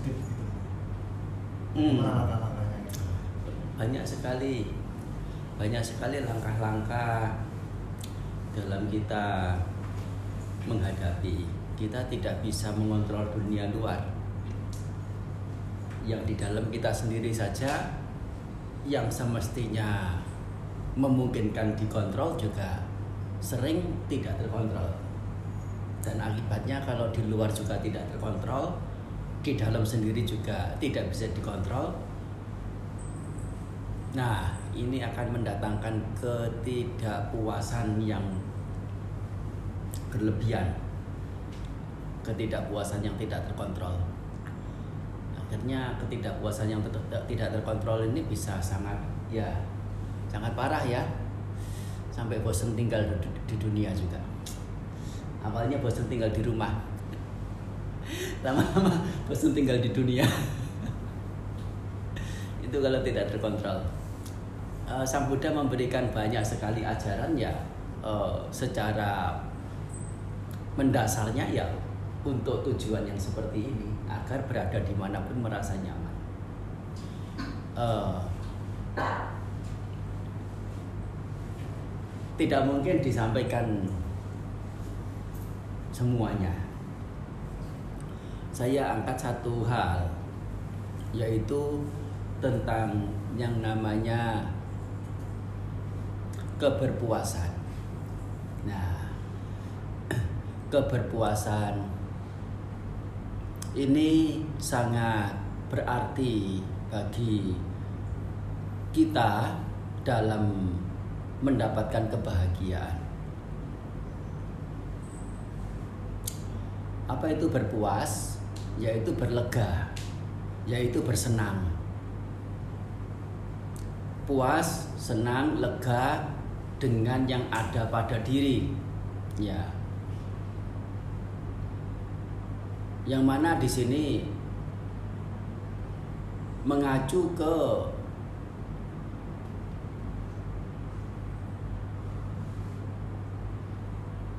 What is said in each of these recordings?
positif gitu. Hmm. Langkah-langkahnya gitu? banyak sekali. Banyak sekali langkah-langkah dalam kita menghadapi. Kita tidak bisa mengontrol dunia luar. Yang di dalam kita sendiri saja yang semestinya memungkinkan dikontrol juga sering tidak terkontrol. Dan akibatnya kalau di luar juga tidak terkontrol di dalam sendiri juga tidak bisa dikontrol Nah, ini akan mendatangkan ketidakpuasan yang berlebihan. Ketidakpuasan yang tidak terkontrol. Akhirnya ketidakpuasan yang ter- tidak terkontrol ini bisa sangat ya sangat parah ya. Sampai bosan tinggal di, di dunia juga. Awalnya bosan tinggal di rumah. Lama-lama bosan tinggal di dunia. itu kalau tidak terkontrol. Eh, Sang Buddha memberikan banyak sekali ajaran ya eh, secara mendasarnya ya untuk tujuan yang seperti ini agar berada di mana pun merasa nyaman. Eh, tidak mungkin disampaikan semuanya. Saya angkat satu hal yaitu tentang yang namanya keberpuasan. Nah, keberpuasan ini sangat berarti bagi kita dalam mendapatkan kebahagiaan. Apa itu berpuas? Yaitu berlega, yaitu bersenang. Puas, senang, lega dengan yang ada pada diri. Ya. Yang mana di sini mengacu ke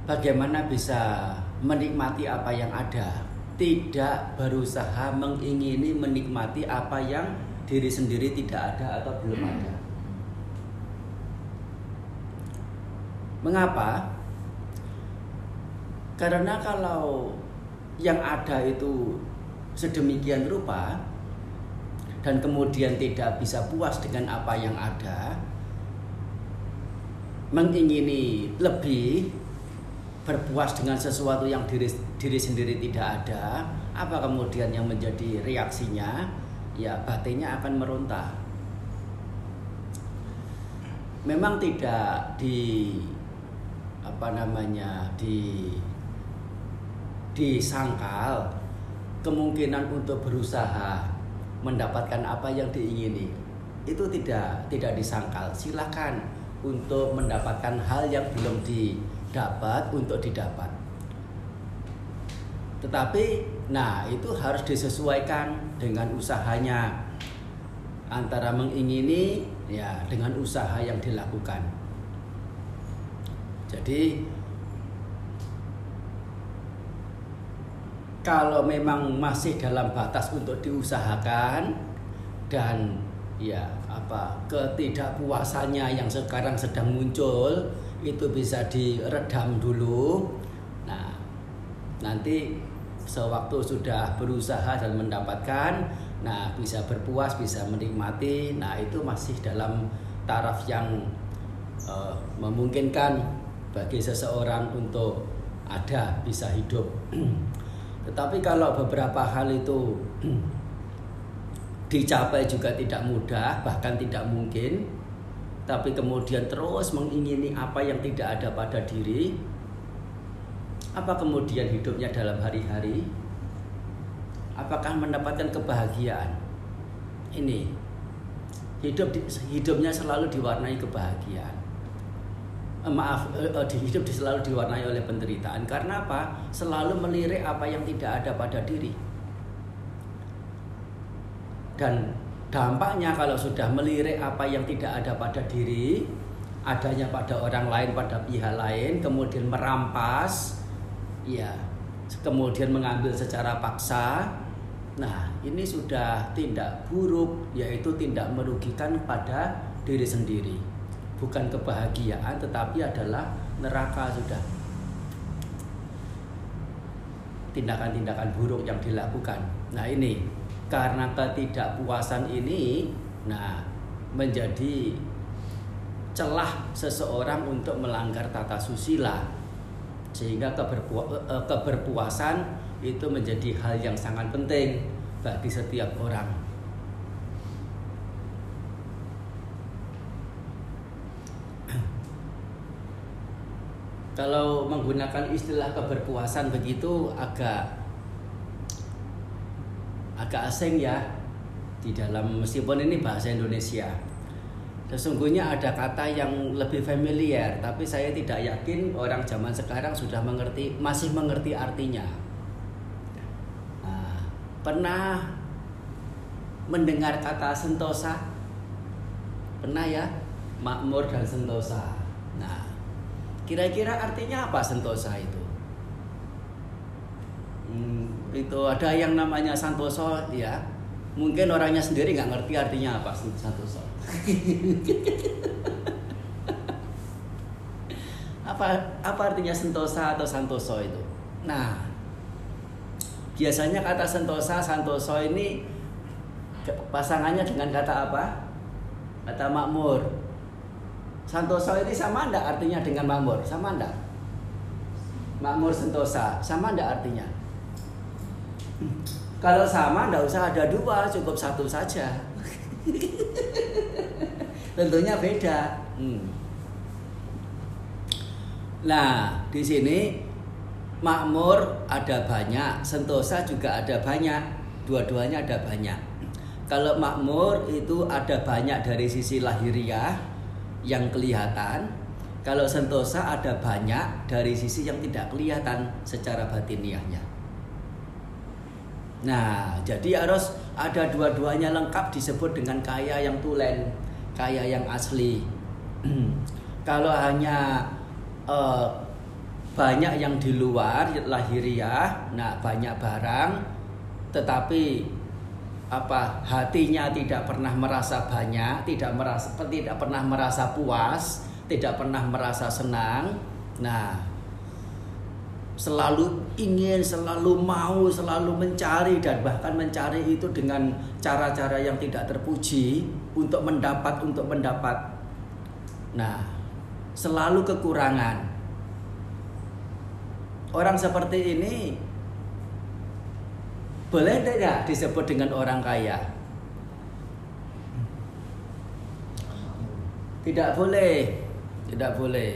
bagaimana bisa menikmati apa yang ada, tidak berusaha mengingini menikmati apa yang diri sendiri tidak ada atau belum ada. Mengapa? Karena kalau yang ada itu sedemikian rupa dan kemudian tidak bisa puas dengan apa yang ada, mengingini lebih berpuas dengan sesuatu yang diri diri sendiri tidak ada, apa kemudian yang menjadi reaksinya? Ya batinnya akan meronta. Memang tidak di apa namanya di disangkal kemungkinan untuk berusaha mendapatkan apa yang diingini itu tidak tidak disangkal silakan untuk mendapatkan hal yang belum didapat untuk didapat. Tetapi nah itu harus disesuaikan dengan usahanya. Antara mengingini ya dengan usaha yang dilakukan. Jadi kalau memang masih dalam batas untuk diusahakan dan ya apa ketidakpuasannya yang sekarang sedang muncul itu bisa diredam dulu. Nah, nanti sewaktu sudah berusaha dan mendapatkan, nah bisa berpuas, bisa menikmati. Nah, itu masih dalam taraf yang eh, memungkinkan bagi seseorang untuk ada bisa hidup. Tetapi kalau beberapa hal itu dicapai juga tidak mudah, bahkan tidak mungkin, tapi kemudian terus mengingini apa yang tidak ada pada diri, apa kemudian hidupnya dalam hari-hari? Apakah mendapatkan kebahagiaan? Ini hidup hidupnya selalu diwarnai kebahagiaan. Eh, maaf eh, eh, hidup selalu diwarnai oleh penderitaan. Karena apa? Selalu melirik apa yang tidak ada pada diri. Dan dampaknya kalau sudah melirik apa yang tidak ada pada diri adanya pada orang lain pada pihak lain kemudian merampas ya kemudian mengambil secara paksa Nah, ini sudah tindak buruk, yaitu tindak merugikan pada diri sendiri. Bukan kebahagiaan, tetapi adalah neraka sudah. Tindakan-tindakan buruk yang dilakukan. Nah, ini karena ketidakpuasan ini, nah menjadi celah seseorang untuk melanggar tata susila sehingga keberpu eh, keberpuasan itu menjadi hal yang sangat penting bagi setiap orang. Kalau menggunakan istilah keberpuasan begitu agak agak asing ya di dalam meskipun ini bahasa Indonesia. Sesungguhnya ada kata yang lebih familiar, tapi saya tidak yakin orang zaman sekarang sudah mengerti, masih mengerti artinya. Nah, pernah mendengar kata sentosa? Pernah ya? Makmur dan sentosa. Nah, kira-kira artinya apa sentosa itu? Hmm, itu ada yang namanya santoso ya. Mungkin orangnya sendiri nggak ngerti artinya apa santoso apa apa artinya sentosa atau santoso itu? Nah, biasanya kata sentosa, santoso ini pasangannya dengan kata apa? Kata makmur. Santoso ini sama enggak artinya dengan makmur? Sama enggak? Makmur sentosa, sama enggak artinya? Kalau sama enggak usah ada dua, cukup satu saja. tentunya beda. Hmm. Nah, di sini makmur ada banyak, sentosa juga ada banyak, dua-duanya ada banyak. Kalau makmur itu ada banyak dari sisi lahiriah yang kelihatan, kalau sentosa ada banyak dari sisi yang tidak kelihatan secara batiniahnya. Nah, jadi harus ada dua-duanya lengkap disebut dengan kaya yang tulen kaya yang asli. Kalau hanya uh, banyak yang di luar lahiriah, nah banyak barang, tetapi apa hatinya tidak pernah merasa banyak, tidak merasa tidak pernah merasa puas, tidak pernah merasa senang. Nah, selalu ingin, selalu mau, selalu mencari dan bahkan mencari itu dengan cara-cara yang tidak terpuji untuk mendapat untuk mendapat. Nah, selalu kekurangan. Orang seperti ini boleh tidak disebut dengan orang kaya? Tidak boleh. Tidak boleh.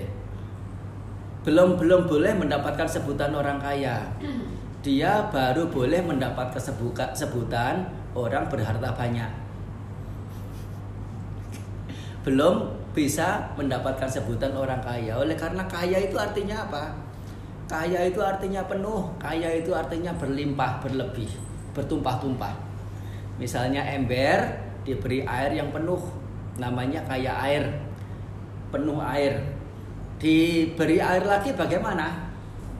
Belum belum boleh mendapatkan sebutan orang kaya. Dia baru boleh mendapat sebutan orang berharta banyak belum bisa mendapatkan sebutan orang kaya. Oleh karena kaya itu artinya apa? Kaya itu artinya penuh, kaya itu artinya berlimpah, berlebih, bertumpah-tumpah. Misalnya ember diberi air yang penuh, namanya kaya air, penuh air. Diberi air lagi bagaimana?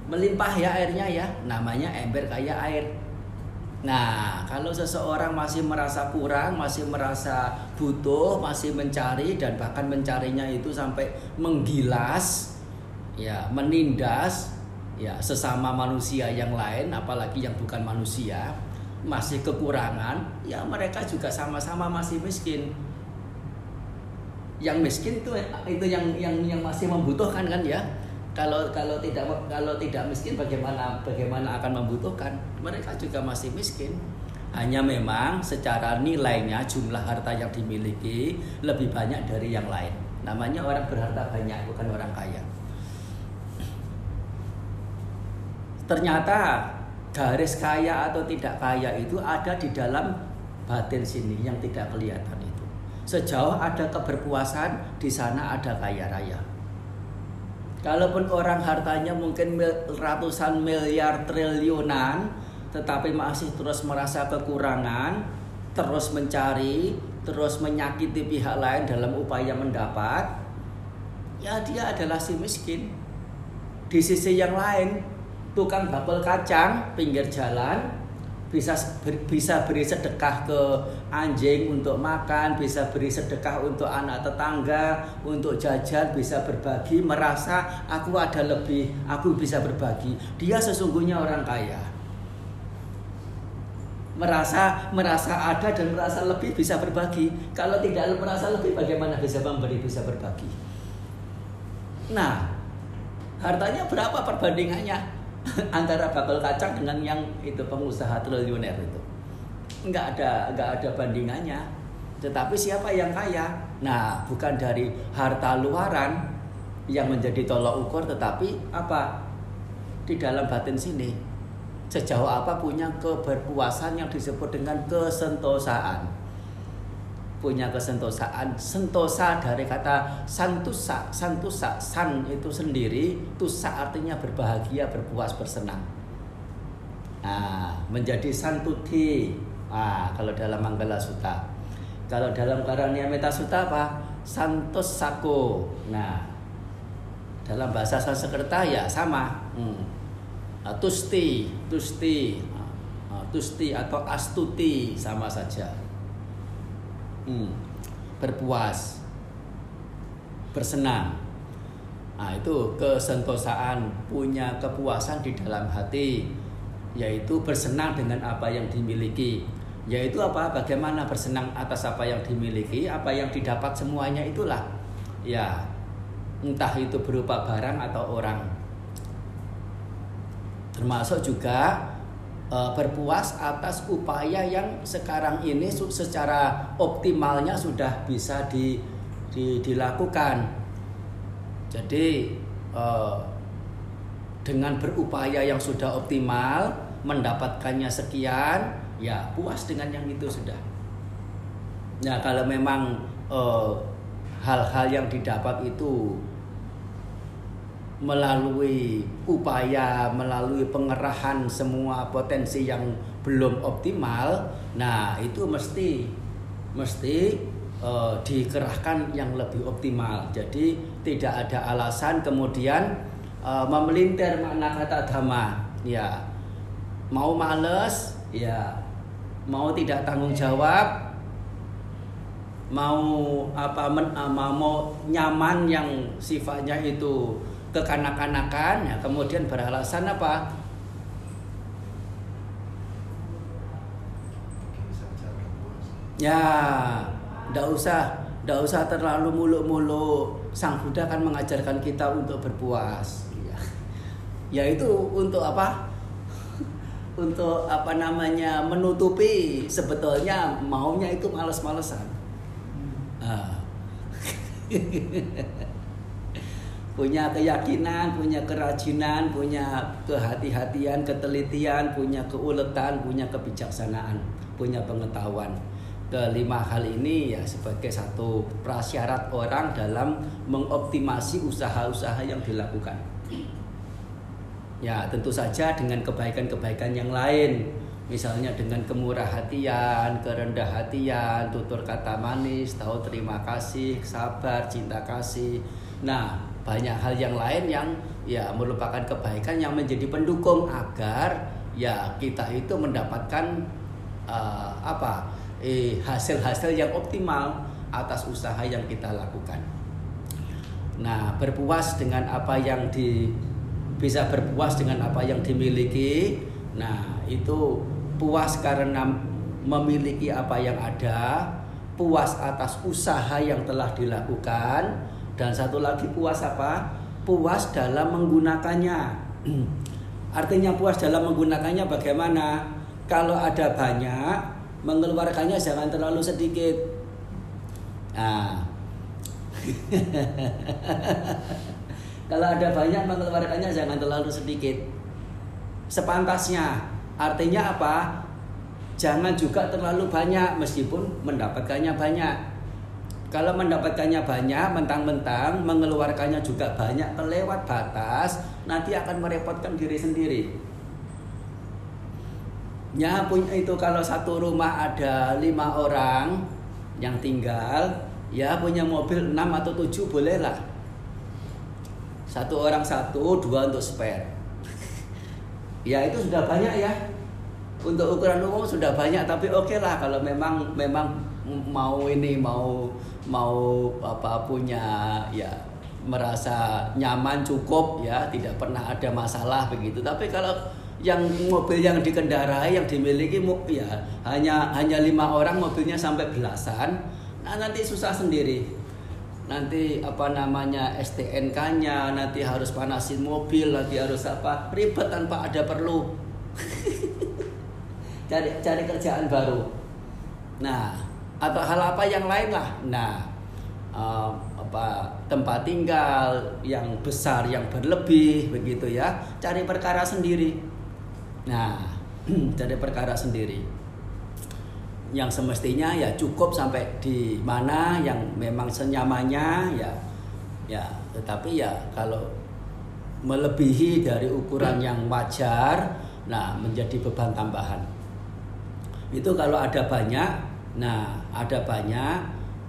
Melimpah ya airnya ya, namanya ember kaya air. Nah, kalau seseorang masih merasa kurang, masih merasa butuh, masih mencari dan bahkan mencarinya itu sampai menggilas, ya, menindas, ya, sesama manusia yang lain, apalagi yang bukan manusia, masih kekurangan, ya mereka juga sama-sama masih miskin. Yang miskin itu itu yang yang yang masih membutuhkan kan ya. Kalau kalau tidak kalau tidak miskin bagaimana bagaimana akan membutuhkan? Mereka juga masih miskin. Hanya memang secara nilainya jumlah harta yang dimiliki lebih banyak dari yang lain. Namanya orang berharta banyak bukan orang kaya. Ternyata garis kaya atau tidak kaya itu ada di dalam batin sini yang tidak kelihatan sejauh ada keberpuasan di sana ada kaya raya Kalaupun orang hartanya mungkin ratusan miliar triliunan, tetapi masih terus merasa kekurangan, terus mencari, terus menyakiti pihak lain dalam upaya mendapat, ya dia adalah si miskin. Di sisi yang lain, tukang bakul kacang pinggir jalan bisa bisa beri sedekah ke anjing untuk makan, bisa beri sedekah untuk anak tetangga, untuk jajan, bisa berbagi, merasa aku ada lebih, aku bisa berbagi. Dia sesungguhnya orang kaya. Merasa merasa ada dan merasa lebih bisa berbagi. Kalau tidak merasa lebih bagaimana bisa memberi, bisa berbagi. Nah, hartanya berapa perbandingannya? antara bakal kacang dengan yang itu pengusaha triliuner itu nggak ada nggak ada bandingannya. Tetapi siapa yang kaya? Nah bukan dari harta luaran yang menjadi tolok ukur tetapi apa? Di dalam batin sini. Sejauh apa punya keberpuasan yang disebut dengan kesentosaan? Punya kesentosaan. Sentosa dari kata santusa. Santusa san itu sendiri. Tusa artinya berbahagia berpuas bersenang. Nah, menjadi santuti nah, kalau dalam Manggala Sutta kalau dalam Karania Meta Sutta apa? Santos sako. Nah dalam bahasa Sanskerta ya sama. Hmm. Nah, tusti tusti. Nah, tusti atau astuti sama saja. Hmm, berpuas, bersenang. Nah, itu kesentosaan, punya kepuasan di dalam hati, yaitu bersenang dengan apa yang dimiliki. Yaitu apa? Bagaimana bersenang atas apa yang dimiliki, apa yang didapat semuanya itulah. Ya, entah itu berupa barang atau orang. Termasuk juga uh, berpuas atas upaya yang sekarang ini secara optimalnya sudah bisa di, di, dilakukan. Jadi uh, dengan berupaya yang sudah optimal mendapatkannya sekian, ya puas dengan yang itu sudah. Nah kalau memang eh, hal-hal uh, yang didapat itu melalui upaya, melalui pengerahan semua potensi yang belum optimal, nah itu mesti mesti uh, dikerahkan yang lebih optimal. Jadi tidak ada alasan kemudian uh, memelintir makna kata dhamma. Ya, mau males, ya mau tidak tanggung jawab, mau apa men, uh, mau nyaman yang sifatnya itu kekanak-kanakan ya kemudian beralasan apa? Ya tidak usah tidak usah terlalu muluk-muluk. Sang Buddha kan mengajarkan kita untuk berpuas. Ya, ya itu untuk apa untuk apa namanya menutupi sebetulnya maunya itu males-malesan ah. punya keyakinan, punya kerajinan, punya kehati-hatian, ketelitian, punya keuletan, punya kebijaksanaan, punya pengetahuan. Kelima hal ini ya sebagai satu prasyarat orang dalam mengoptimasi usaha-usaha yang dilakukan. Ya, tentu saja dengan kebaikan-kebaikan yang lain, misalnya dengan kemurah hatian, kerendah hatian, tutur kata manis, tahu terima kasih, sabar, cinta kasih. Nah, banyak hal yang lain yang ya merupakan kebaikan yang menjadi pendukung agar ya kita itu mendapatkan uh, apa eh, hasil-hasil yang optimal atas usaha yang kita lakukan. Nah, berpuas dengan apa yang di bisa berpuas dengan apa yang dimiliki. Nah, itu puas karena memiliki apa yang ada, puas atas usaha yang telah dilakukan, dan satu lagi puas apa? Puas dalam menggunakannya. Artinya puas dalam menggunakannya bagaimana? Kalau ada banyak, mengeluarkannya jangan terlalu sedikit. Nah. Kalau ada banyak mengeluarkannya jangan terlalu sedikit. Sepantasnya. Artinya apa? Jangan juga terlalu banyak meskipun mendapatkannya banyak. Kalau mendapatkannya banyak, mentang-mentang mengeluarkannya juga banyak kelewat batas, nanti akan merepotkan diri sendiri. Ya punya itu kalau satu rumah ada lima orang yang tinggal, ya punya mobil enam atau tujuh boleh lah. Satu orang satu, dua untuk spare. ya itu sudah banyak ya. untuk ukuran umum sudah banyak tapi oke okay lah kalau memang memang mau ini mau mau apa punya ya merasa nyaman cukup ya tidak pernah ada masalah begitu tapi kalau yang mobil yang dikendarai yang dimiliki ya hanya hanya lima orang mobilnya sampai belasan nah nanti susah sendiri nanti apa namanya STNK-nya nanti harus panasin mobil nanti harus apa ribet tanpa ada perlu. Cari cari kerjaan baru. Nah atau hal apa yang lain lah. Nah uh, apa tempat tinggal yang besar yang berlebih begitu ya. Cari perkara sendiri. Nah cari perkara sendiri yang semestinya ya cukup sampai di mana yang memang senyamannya ya ya tetapi ya kalau melebihi dari ukuran yang wajar nah menjadi beban tambahan. Itu kalau ada banyak nah ada banyak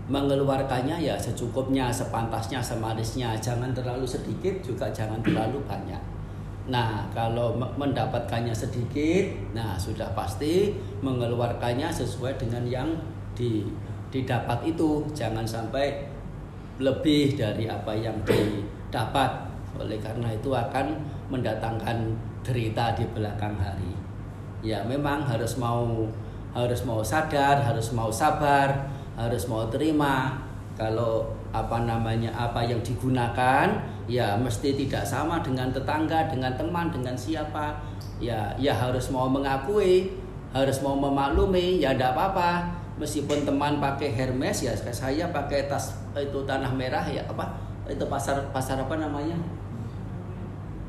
mengeluarkannya ya secukupnya sepantasnya semanisnya jangan terlalu sedikit juga jangan terlalu banyak nah kalau mendapatkannya sedikit nah sudah pasti mengeluarkannya sesuai dengan yang di, didapat itu jangan sampai lebih dari apa yang didapat oleh karena itu akan mendatangkan derita di belakang hari ya memang harus mau harus mau sadar, harus mau sabar, harus mau terima. Kalau apa namanya apa yang digunakan ya mesti tidak sama dengan tetangga, dengan teman, dengan siapa. Ya ya harus mau mengakui, harus mau memaklumi, ya tidak apa-apa. Meskipun teman pakai Hermes ya saya pakai tas itu tanah merah ya apa itu pasar pasar apa namanya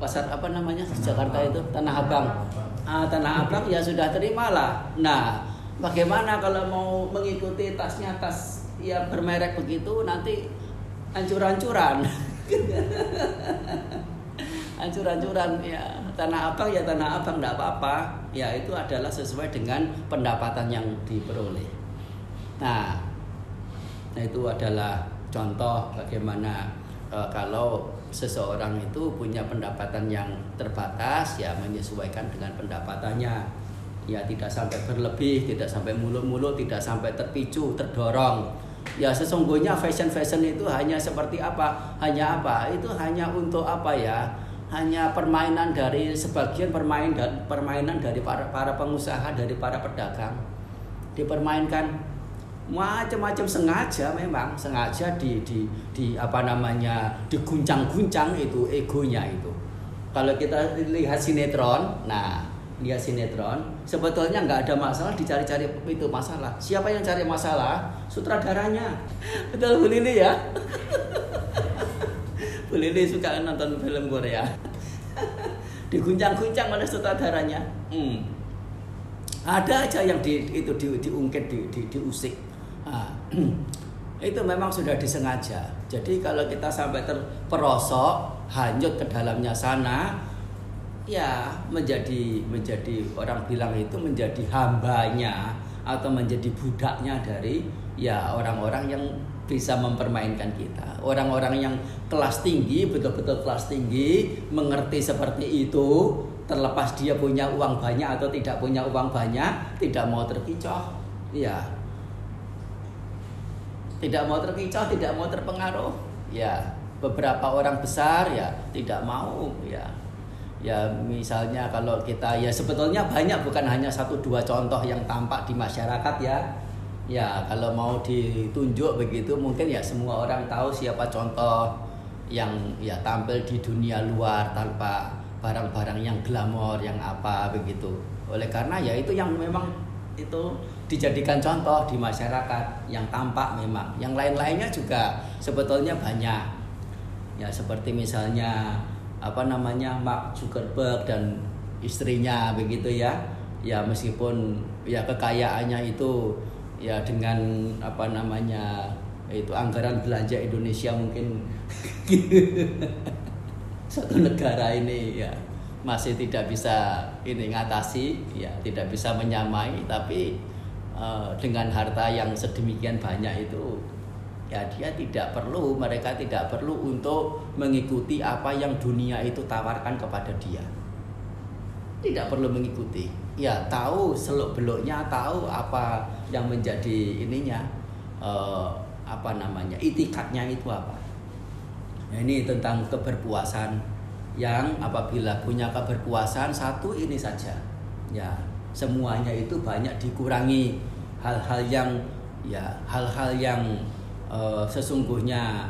pasar apa namanya Jakarta itu Tanah Abang ah, Tanah Abang ya sudah terimalah nah Bagaimana kalau mau mengikuti tasnya tas ya bermerek begitu nanti hancur-hancuran. hancur-hancuran ya. Tanah abang ya tanah abang tidak apa-apa. Ya itu adalah sesuai dengan pendapatan yang diperoleh. Nah, nah itu adalah contoh bagaimana e, kalau seseorang itu punya pendapatan yang terbatas ya menyesuaikan dengan pendapatannya. Ya tidak sampai berlebih, tidak sampai mulut-mulut, tidak sampai terpicu, terdorong. Ya sesungguhnya fashion-fashion itu hanya seperti apa? Hanya apa? Itu hanya untuk apa ya? Hanya permainan dari sebagian permain dan permainan dari para para pengusaha, dari para pedagang. Dipermainkan macam-macam sengaja memang sengaja di di di apa namanya diguncang-guncang itu egonya itu. Kalau kita lihat sinetron, nah lihat sinetron sebetulnya nggak ada masalah dicari-cari itu masalah. Siapa yang cari masalah? Sutradaranya. Betul Bu Lili ya? Bu Lili suka nonton film Korea. Diguncang-guncang oleh sutradaranya. Hmm. ada aja yang di, itu di, diungkit di, di, diusik. Nah, itu memang sudah disengaja. Jadi kalau kita sampai terperosok hanyut ke dalamnya sana ya menjadi menjadi orang bilang itu menjadi hambanya atau menjadi budaknya dari ya orang-orang yang bisa mempermainkan kita. Orang-orang yang kelas tinggi, betul-betul kelas tinggi, mengerti seperti itu, terlepas dia punya uang banyak atau tidak punya uang banyak, tidak mau terpicoh. Ya. Tidak mau terpicoh, tidak mau terpengaruh. Ya, beberapa orang besar ya tidak mau ya ya misalnya kalau kita ya sebetulnya banyak bukan hanya satu dua contoh yang tampak di masyarakat ya. Ya kalau mau ditunjuk begitu mungkin ya semua orang tahu siapa contoh yang ya tampil di dunia luar tanpa barang-barang yang glamor yang apa begitu. Oleh karena ya itu yang memang itu dijadikan contoh di masyarakat yang tampak memang. Yang lain-lainnya juga sebetulnya banyak. Ya seperti misalnya apa namanya Mark Zuckerberg dan istrinya begitu ya. Ya meskipun ya kekayaannya itu ya dengan apa namanya itu anggaran belanja Indonesia mungkin satu negara ini ya masih tidak bisa ini ngatasi ya tidak bisa menyamai tapi uh, dengan harta yang sedemikian banyak itu ya dia tidak perlu mereka tidak perlu untuk mengikuti apa yang dunia itu tawarkan kepada dia tidak perlu mengikuti. Ya tahu seluk beluknya, tahu apa yang menjadi ininya, uh, apa namanya, itikatnya itu apa. Nah, ini tentang keberpuasan yang apabila punya keberpuasan satu ini saja, ya semuanya itu banyak dikurangi hal-hal yang ya hal-hal yang uh, sesungguhnya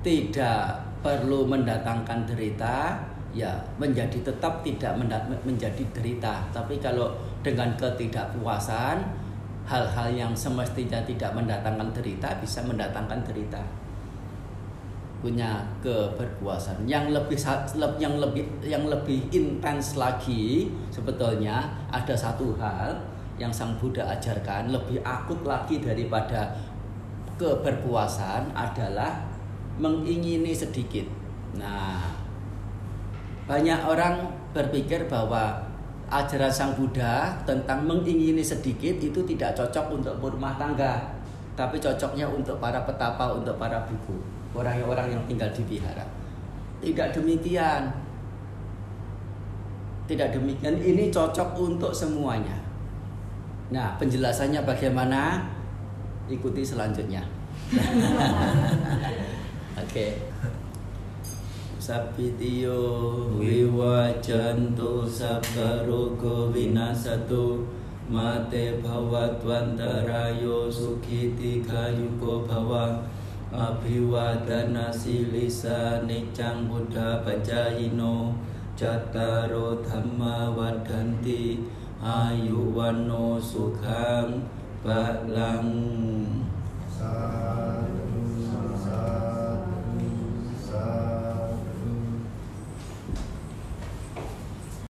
tidak perlu mendatangkan derita ya menjadi tetap tidak menjadi derita. Tapi kalau dengan ketidakpuasan hal-hal yang semestinya tidak mendatangkan derita bisa mendatangkan derita. Punya keberpuasan. Yang lebih yang lebih yang lebih intens lagi sebetulnya ada satu hal yang sang Buddha ajarkan lebih akut lagi daripada keberpuasan adalah mengingini sedikit. Nah, banyak orang berpikir bahwa ajaran sang Buddha tentang mengingini sedikit itu tidak cocok untuk rumah tangga, tapi cocoknya untuk para petapa, untuk para buku orang-orang yang tinggal di vihara. Tidak demikian. Tidak demikian. Ini cocok untuk semuanya. Nah, penjelasannya bagaimana? Ikuti selanjutnya. Oke. Okay. Sapitiyo viwajantu sabbarogo vinasatu mate bhavatwantarayo sukhiti kayuko bhawa Abhiwadana silisa nicang buddha pacayino Cattaro dhamma wadanti Ayuwano sukhang Phật lòng